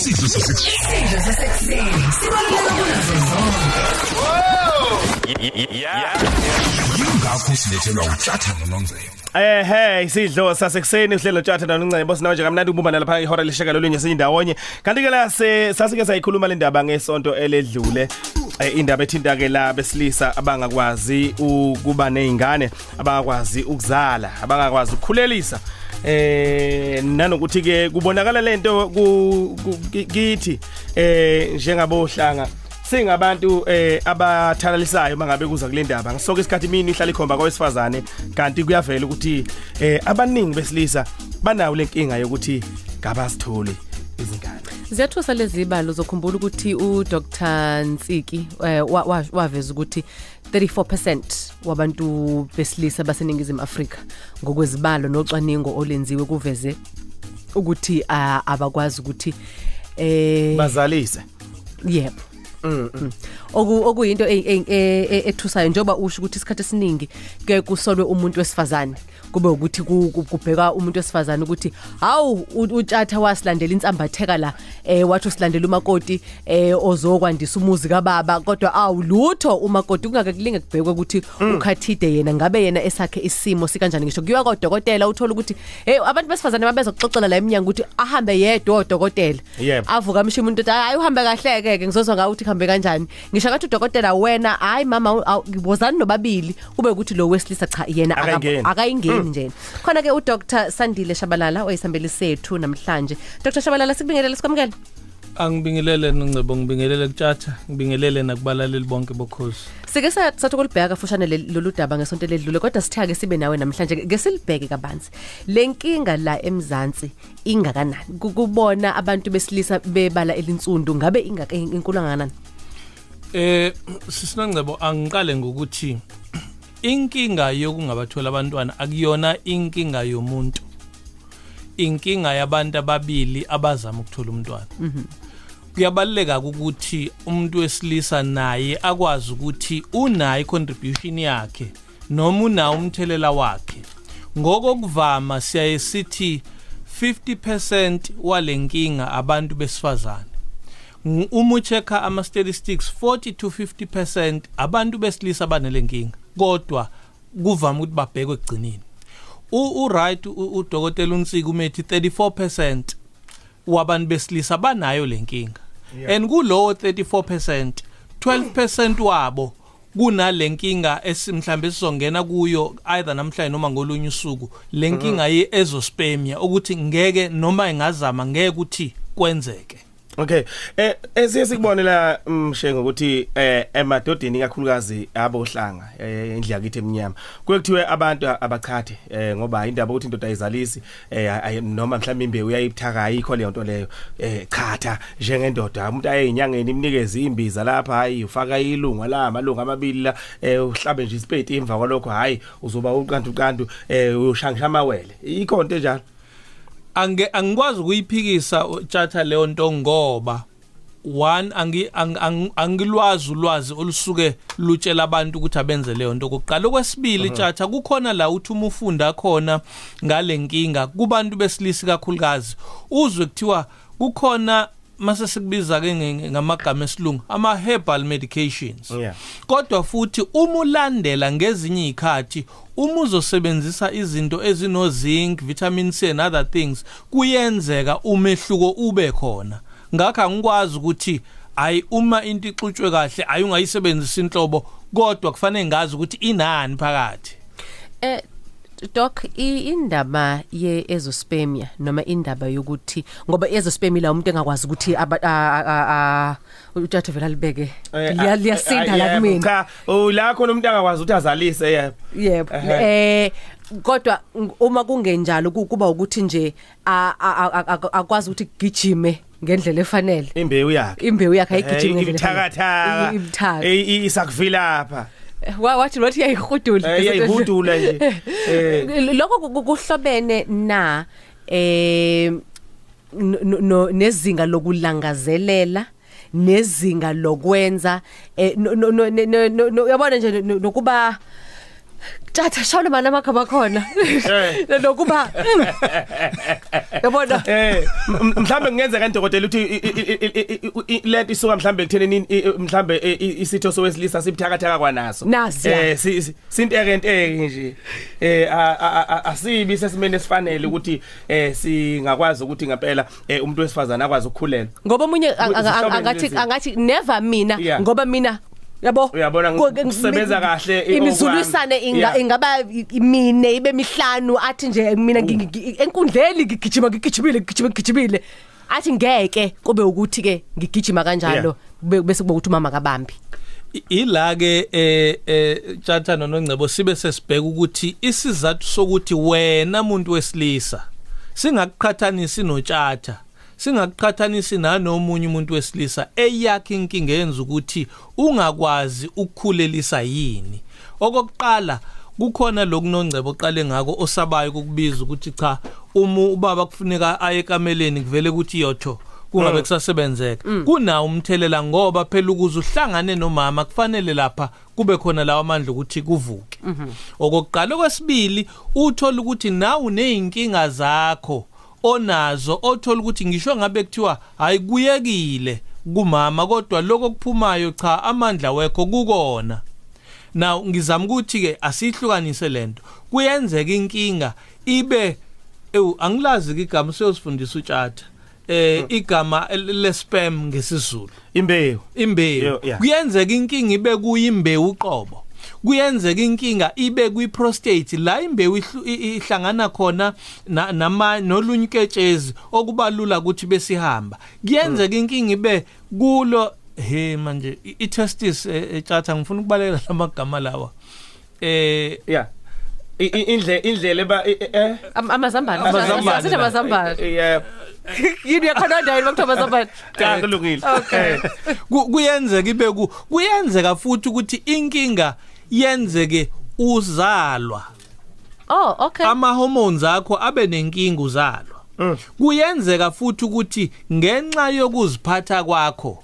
isidlo sasekuseni sasekuseni sibaluleke kunazo zonke yingakho silethelwa utshatha nonongcebo Eh hey isidlo sasekuseni uhlelo tjatha noNcebo sinawe nje kamnandi ubumba nalapha ihora leshaka lolunye sindawonye kanti ke la sasike sayikhuluma le ndaba ngesonto eledlule. Indaba ethinta ke la besilisa abangakwazi ukuba nezingane abangakwazi ukuzala abangakwazi ukukhulelisa. Eh nanokuthi ke kubonakala lento kithi eh njengabohlanga. Singabantu eh abathalalisayo mangabe kuza kule ndaba. Ngisonke isikhathi mini ihlala ikhomba kwesifazane kanti kuyavela ukuthi eh abaningi besilisa banawo lenkinga yokuthi ngabasithole izingane. Ziyathusa lezi ibalo zokhumbula ukuthi uDr. Nsiki eh, wa- wa- waveza ukuthi 34% wabantu besilisa baseningizimu Afrika ngokwezibalo nocwaningo olenziwe kuveze ukuthi abakwazi ukuthi eh bazalise. Yebo Mm. oku okuyinto e- e- ethusayo njengoba usho ukuthi isikhathi esiningi ke kusolwe umuntu wesifazane. Kube ukuthi ku- ku- kubheka umuntu wesifazane ukuthi hawu u- utshatha wasilandela insambatheka la eh wathi usilandela umakoti eh ozokwandisa umuzi kababa kodwa awu lutho umakoti kungake kulinge kubhekwe ukuthi ukhathide yena ngabe yena esakhe isimo sikanjani ngisho kuyiwa kodokotela uthola ukuthi hey abantu besifazane babeza kuxoxela la eminyanga ukuthi ahambe yedwa odokotela Yebo. avuka mshiya umuntu uthi hayi uhambe kahle ke ke ngizozwa ngawe ukuthi kuhambe kanjani ngisho kathi udokotela wena hayi mama awu- awu, ngibozani nobabili kube ukuthi lo wesilisa cha yena aka- Akayingeni. Akayingeni nje. Khona ke uDr Sandile Shabalala oyisambeli sethu namhlanje. Dr Shabalala sikubingelele sikwamukele? Angibingelele nongcebo ngibingelele kutshatha ngibingelele nakubalaleli bonke bokhozi. Sike sa- sathi kulibheka fushane le- lolu daba ngesonto ledlule kodwa sithake sibe nawe namhlanje. Ke silibheke kabanzi. Lenkinga la emzansi ingakanani? Ku- kubona abantu besilisa bebala elinsundu ngabe ingaka inkulu kangakanani eh sisinongcebo angiqale ngokuthi inkinga yokungabathola abantwana akuyona inkinga yomuntu. Inkinga yabantu ababili abazama ukuthola umntwana. Kuyabaleka ukuthi umuntu wesilisa naye akwazi ukuthi unayo contribution yakhe noma unawo umthelela wakhe. Ngokokuvama siyaye sithi 50% walenkinga abantu besifazane. Ng- uma uchecka ama statistics 40 to 50% abantu besilisa banelenkinga kodwa kuvama ukuthi babhekwe ekugcineni. U right udokotela uNsiki umethi 34% wabantu besilisa banayo lenkinga and kulowo 34% 12% wabo kunalenkinga esimhlambe sizongena kuyo either namhlanje noma ngolunye usuku lenkinga ye ezospermia ukuthi ngeke noma ingazama ngeke ukuthi kwenzeke. Okay. Eh esiye sikubone la mshengo ukuthi eh emadodeni kakhulukazi abohlanga eh indlu yakithi eminyama kuyekuthiwe abantu abachathe eh ngoba indaba ukuthi indoda ayizalisi eh ay- noma mhlawumbe imbe uyayibuthaka ayikho leyo nto leyo. Eh chatha njengendoda. Umuntu ayeyinyangeni imnikeze imbiza lapha hayi ufaka ilunga la amalunga amabili la eh uhlabe nje isipeti emva kwalokho hayi uzoba uqantu qantu eh uyoshangisha amawele. Ikho into enjalo. Ange angikwazi ukuyiphikisa tjatha leyo nto ngoba one angi ang- ang- angilwazi ulwazi olusuke lutshela abantu ukuthi abenze leyo nto. Kokuqala okwesibili tjatha kukhona la uthi uma ufunda khona ngalenkinga kubantu besilisi kakhulukazi uzwe kuthiwa kukhona mase sikubiza ke ngamagama esilungu ama herbal medications kodwa futhi uma ulandela ngezinye izikhathi uma uzosebenzisa izinto ezino zinc vitamin C and other things kuyenzeka umehluko ube khona. Ngakho angikwazi ukuthi ayi uma into ixutshwe kahle ayi ungayisebenzisa inhlobo kodwa kufanele ngazi ukuthi inani phakathi. Eh doc i- indaba ye ezospermia noma indaba yokuthi ngoba ezospermia la umuntu engakwazi ukuthi aba- a- a- a- utshathe vela libeke Eh, Liya- ah, liyasinda ah, la yebo, kumina. cha ula khona umuntu angakwazi ukuthi azalise yebo. Yebo. Ehhe. eh. Kodwa ng- uma kungenjalo ku- kuba ukuthi nje a- a- a- a- akwazi ukuthi gijime ngendlela efanele. Imbewu yakhe. Imbewu yakhe ayigijime ngendlela ibithakathaka. Ibithaka. Isakuvilapha Wa- wathi wathi yayihudula yayihudula nje. Eh. Lokho ku- ku- kuhlobene na eh no- no nezinga lokulangazelela nezinga lokwenza eh no- no- no- no- no- no- yabona nje no- nokuba Tata shawule mana amakhaba khona. Lokuba mm. Yabona Eh mhlambe kungenzeka indokotela uthi lento isuka mhlambe ekuthenini i- i- mhlambe isitho sowesilisa sibuthakathaka kwanaso. Eh si- si- sinteke nteke nje. Eh asibi sesimene esifanele ukuthi eh singakwazi ukuthi ngempela eh, umuntu wesifazana akwazi ukukhulelwa. ngoba Zihlobene angathi angathi never mina ngoba mina yabo? Uyabona kusebenza kahle i- imizulwisane okwami. inga Yeah. ingaba imine ibe mihlanu athi nje mina enkundleni ngigijima ngigijimile ngigijima ngigijimile. Athi ngeke kube ukuthi ke ngigijima kanjalo bese kube ukuthi umama kabambi. Ila ke eh eh tjatha nonongcebo sibe sesibheka ukuthi isizathu sokuthi wena umuntu wesilisa singakuqhathanisi notjatha singakuqhathanisi nanomunye umuntu wesilisa eyakhe inkinga yenza ukuthi ungakwazi ukukhulelisa yini. Okokuqala kukhona lokunongcebo oqale ngako osabayo ukukubiza ukuthi cha uma ubaba kufuneka aye ekameleni kuvele ukuthi yotho kungabe kusasebenzeka. Kunawo umthelela ngoba phela ukuze uhlangane nomama kufanele lapha kube khona lawa amandla ukuthi kuvuke. Okokuqala kwesibili uthola ukuthi nawe uneyinkinga zakho onazo othola ukuthi ngisho ngabe kuthiwa hayi kuyekile kumama kodwa lokho kuphumayo cha amandla wekho kukona. Now ngizama ukuthi ke asihlukanise lento kuyenzeka inkinga ibe ewu angilazi ke igama siyosifundisa utshata eh igama le spam ngesizulu. Imbewu. imbewu. Kuyenzeka inkinga ibe kuyimbewu uqobo kuyenzeka inkinga ibe kwi-prostate la imbewu ihlu- i- ihlangana khona na- nama nolunye iketshezi okuba lula ukuthi besihamba. Kuyenzeka inkinga ibe kulo he manje i- i-testis eh, etshatha ngifuna ukubalekela lamagama lawa. Eh Yeah. I- i- Indle indlela eba i- i- eh Am- amazambane. Amazambane. Asithi la. amazambane. Yeah yini yakhona ndayo bakuthiwa amazambane? Cha kulungile. Eh. ku- kuyenzeka ibe ku kuyenzeka futhi ukuthi inkinga yenzeke uzalwa. Oh okay. Ama hormones akho abe nenkinga uzalwa. Kuyenzeka futhi ukuthi ngenxa yokuziphatha kwakho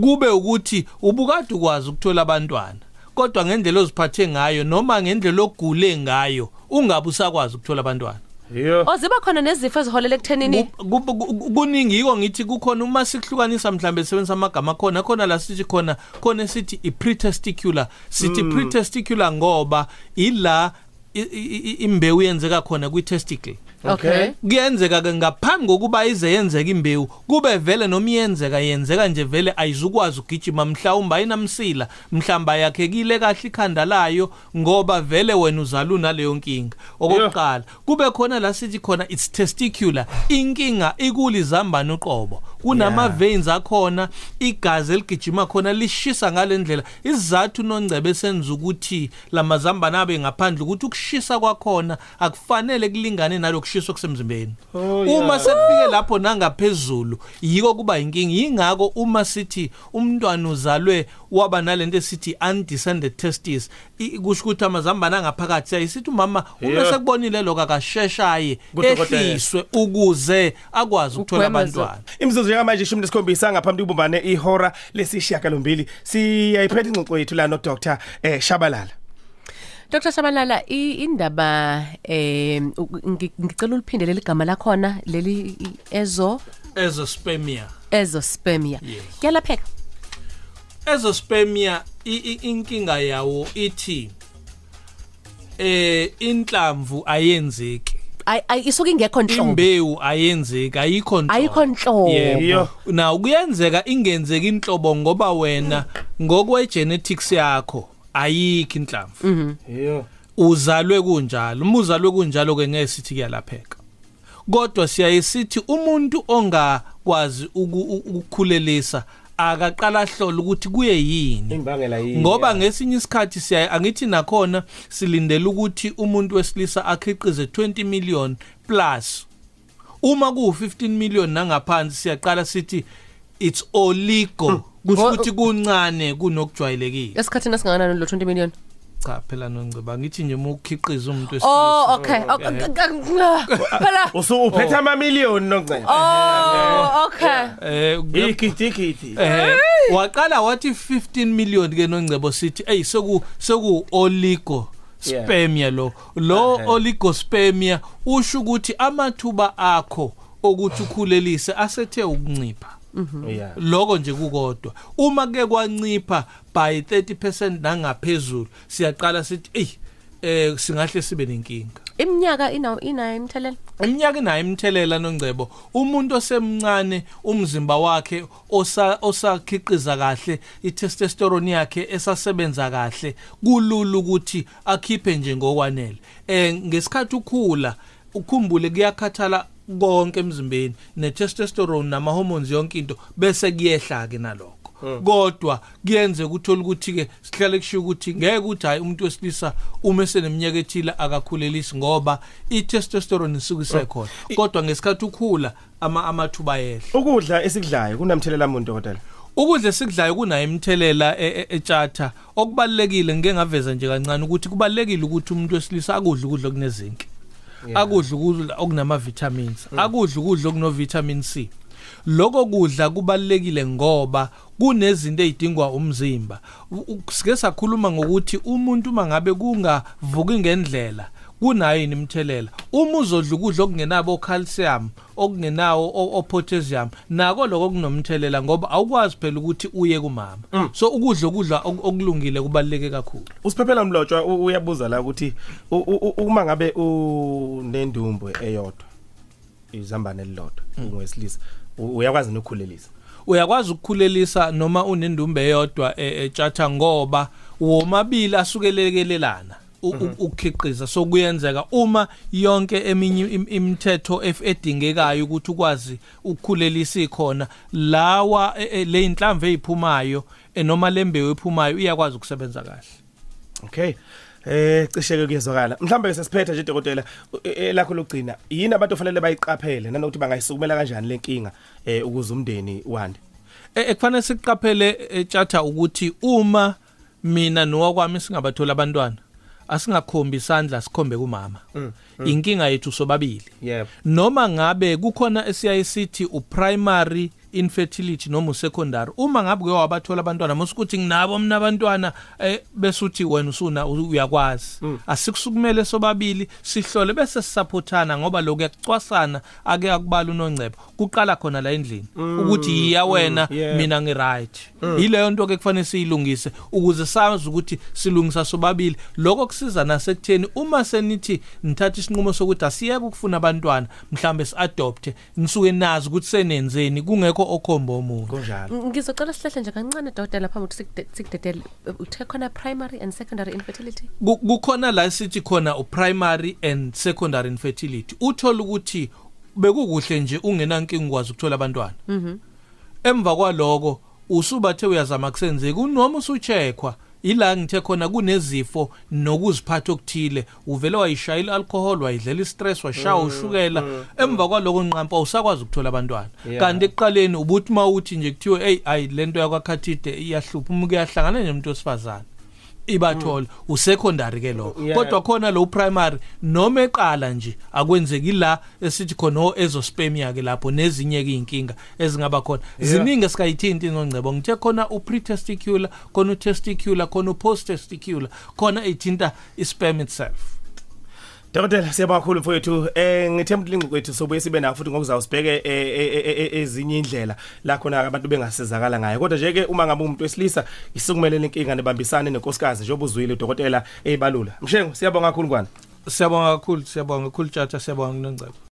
kube ukuthi ubukade ukwazi ukuthola abantwana kodwa ngendlela oziphathe ngayo noma ngendlela ogule ngayo ungabe usakwazi ukuthola abantwana. Yo. oziba khona nezifo eziholela ekuthenini? Ku- ku- ku- kuningi yiko ngithi kukhona uma sikuhlukanisa mhlambe sebenzisa amagama khona khona la sithi khona khona sithi i-pretesticular. Sithi pretesticular ngoba ila i- i- i- imbewu yenzeka khona kwi-testicle. Okay. Kuyenzeka ke ngaphambi kokuba ize yenzeka imbewu kube vele noma iyenzeka yenzeka nje vele ayizukwazi ukugijima. Mhlawumbe ayinamsila mhlamba yakhekile kahle ikhanda layo ngoba vele wena uzala unaleyo nkinga. Okokuqala kube khona la sithi khona it's testicular inkinga ikulizambane uqobo. Kunama veins akhona igazi eligijima khona lishisa ngalendlela isizathu nongcebe senza ukuthi lamazambane abe ngaphandle ukuthi ukushisa kwakhona akufanele kulingane nalokushisa okusemzimbeni Oh, yeah. uma sekufike lapho nangaphezulu yiko kuba inkinga yingako uma sithi umntwana uzalwe waba nalento esithi undescended testes i- kusho ukuthi amazambane angaphakathi ayisithi umama uma Yeah. sekubonile lokho akasheshaye Kudokotela. ehliswe ukuze akwazi ukuthola Ugweme abantwana Imzuzu yamanje ishumi nesikhombisa ngaphambi kubumbane ihora lesishiyaka lombili siyayiphetha ingxoxo yethu la no Dr eh Shabalala. Dr Shabalala i- indaba eh ngi- ngicela uliphindele igama lakhona leli i- ezo ezospermia ezospermia Yes. kuyalapheka? Ezospermia i- i- inkinga yawo ithi eh inhlamvu ayenzeki. Ay ay- isuke ingekho nhlobo? Imbewu ayenzeki ayikho nhlobo. Ayikho nhlobo. Iyo. yebo na kuyenzeka ingenzeki inhlobo ngoba wena ngokwe genetics yakho ayikho inhlamvu. Yo. uzalwe kunjalo uma uzalwe kunjalo ke ngeke sithi kuyalapheka. Kodwa siyayisithi umuntu ongakwazi ukukhulelisa akaqala hlola ukuthi kuye yini. Imbangela yini? ngoba ngesinye isikhathi siya angithi nakhona silindele ukuthi umuntu wesilisa akhiqize 20 million plus. Uma ku 15 million nangaphansi siyaqala sithi it's oligo. Kusho Ngo- ukuthi kuncane kunokujwayelekile. Esikhathini esingakanani lo 20 million? Cha phela nongciba ngithi nje uma ukhiqiza umuntu oh wesilisa okay. Ok- phela Usu uphethe ama million noncane. oh okay. Eh kuye- Igidikidi. eh waqala wathi 15 million ke nongcebo sithi hey seku seku oligo Yeah. spermia lo. Lo Ehhe. oligospermia usho ukuthi amathuba akho okuthi ukhulelise asethe ukuncipha. yeah lokho nje kukodwa. Uma ke kwancipha by 30% nangaphezulu siyaqala sithi ey eh singahle sibe nenkinga. Iminyaka ina ina imthelela? Iminyaka inayo imthelela nongcebo. Umuntu osemncane umzimba wakhe osa osakhiqiza kahle itestosterone yakhe esasebenza kahle kulula ukuthi akhiphe nje ngokwanele. Eh ngesikhathi ukhula ukhumbule kuyakhathala konke emzimbeni netestosterone nama hormones yonke into bese kuyehla ke nalokho kodwa kuyenze ukuthi ke sihlale kushiya ukuthi ngeke ukuthi hayi umuntu wesilisa uma eseneminyaka ethile akakhulelisi ngoba itestosterone isuke isekhona. Kodwa ngesikhathi ukhula ama amathuba yehla ukudla esikudlayo kunamthelela muntu dokotela? Ukudla esikudlayo kunayo imthelela e- e- etshatha okubalekile ngeke ngaveza nje kancane ukuthi kubalekile ukuthi umuntu wesilisa akudle ukudla okunezinki akudle ukudla okunama vitamins akudle ukudla okuno vitamin C. Lokho kudla kubalekile ngoba kunezinto ezidingwa umzimba. Sike sakhuluma ngokuthi umuntu mangabe kungavuki ngendlela kunayo yini imthelela uma uzodla ukudla okungenabo calcium okungenawo o- o potassium nako lokho kunomthelela ngoba awukwazi phela ukuthi uye kumama so ukudla ukudla ok- okulungile kubaleke kakhulu usiphephela mlotshwa u- uyabuza la ukuthi u- u- u- uma ngabe unendumbu eyodwa izambane elilodwa ungesilisa u- uyakwazi nokukhulelisa uyakwazi ukukhulelisa noma unendumbe eyodwa e- etshatha ngoba womabili asukelelekelelana u- u- ukukhiqiza. So kuyenzeka uma yonke eminye im- imithetho edingekayo ukuthi ukwazi ukukhulelisa ikhona lawa e- e- le inhlamvu eziphumayo eh, noma lembewu ephumayo iyakwazi ukusebenza kahle. Okay. Eh cisheke kuyezwakala. Mhlambe sesiphetha nje dokotela e- e- lakho lokugcina yini abantu ofanele bayiqaphele nanokuthi bangayisukumela kanjani lenkinga eh ukuze umndeni wande? E- ekufanele siqaphele etshatha ukuthi uma mina nowakwami singabathola abantwana asingakhombi isandla sikhombe kumama. Inkinga yethu sobabili. Yebo. Noma ngabe kukhona esiyayisithi uprimary infertility noma usecondary uma ngabe kuye wabathola abantwana musikuthi nginabo mina abantwana eh, bese uthi wena usuna uyakwazi. Asikusukumele sobabili sihlole bese sisaphothana ngoba lokho yakucwasana ake akubala unongcebo kuqala khona la endlini ukuthi yiya wena yeah. mina ngi right yileyo nto ke kufanele siyilungise ukuze sazi ukuthi silungisa sobabili. Lokho kusiza nasekutheni uma senithi nithatha isinqumo sokuthi asiyeke ukufuna abantwana mhlambe siadopte nisuke nazi ukuthi senenzeni kungekho okhomba omunye. Kunjalo. Ngizocela sihlahle nje kancane dokotela phambi ukuthi sikde- sikudedele. Uthe khona primary and secondary infertility? Ku- kukhona la sithi khona uprimary and secondary infertility. Uthola ukuthi bekukuhle nje ungenankinga ukwazi ukuthola abantwana. Emva kwaloko usubathe uyazama kusenzeka unoma usucheckwa ila ngithe khona kunezifo nokuziphatha okuthile. Uvele wayishayela alcohol wayidlela istress washawa ushukela. emva kwaloko nqampa usakwazi ukuthola abantwana. Yeah. kanti ekuqaleni ubuthi mawuthi nje kuthiwe hey ayi lento yakwakhathide iyahlupha uma kuyahlangana nomuntu wesifazane. Ibathola usecondary ke lo. Yeah. kodwa khona lo primary noma eqala nje akwenzeki la esithi khona o ezospermia ke lapho nezinye ke inkinga ezingaba khona. Yeah. ziningi esikayithinti ingongcebo ngithe khona upretesticular khona utesticular khona upostesticular khona ithinta isperm itself. Dokotela siyabonga kakhulu mfowethu. Eh ngithemba lingqoqo kwethu sobuye sibe nayo futhi ngokuzawusibheke eh, eh, eh, ezinye indlela la khona abantu bengasizakala ngayo. Kodwa nje ke uma ngabe umuntu wesilisa isukumelele inkinga nebambisane nenkosikazi njengoba uzwile udokotela eyibalula. Mshengo siyabonga kakhulu kwana siyabonga kakhulu siyabonga kakhulu tjatha siyabonga kunongcebo.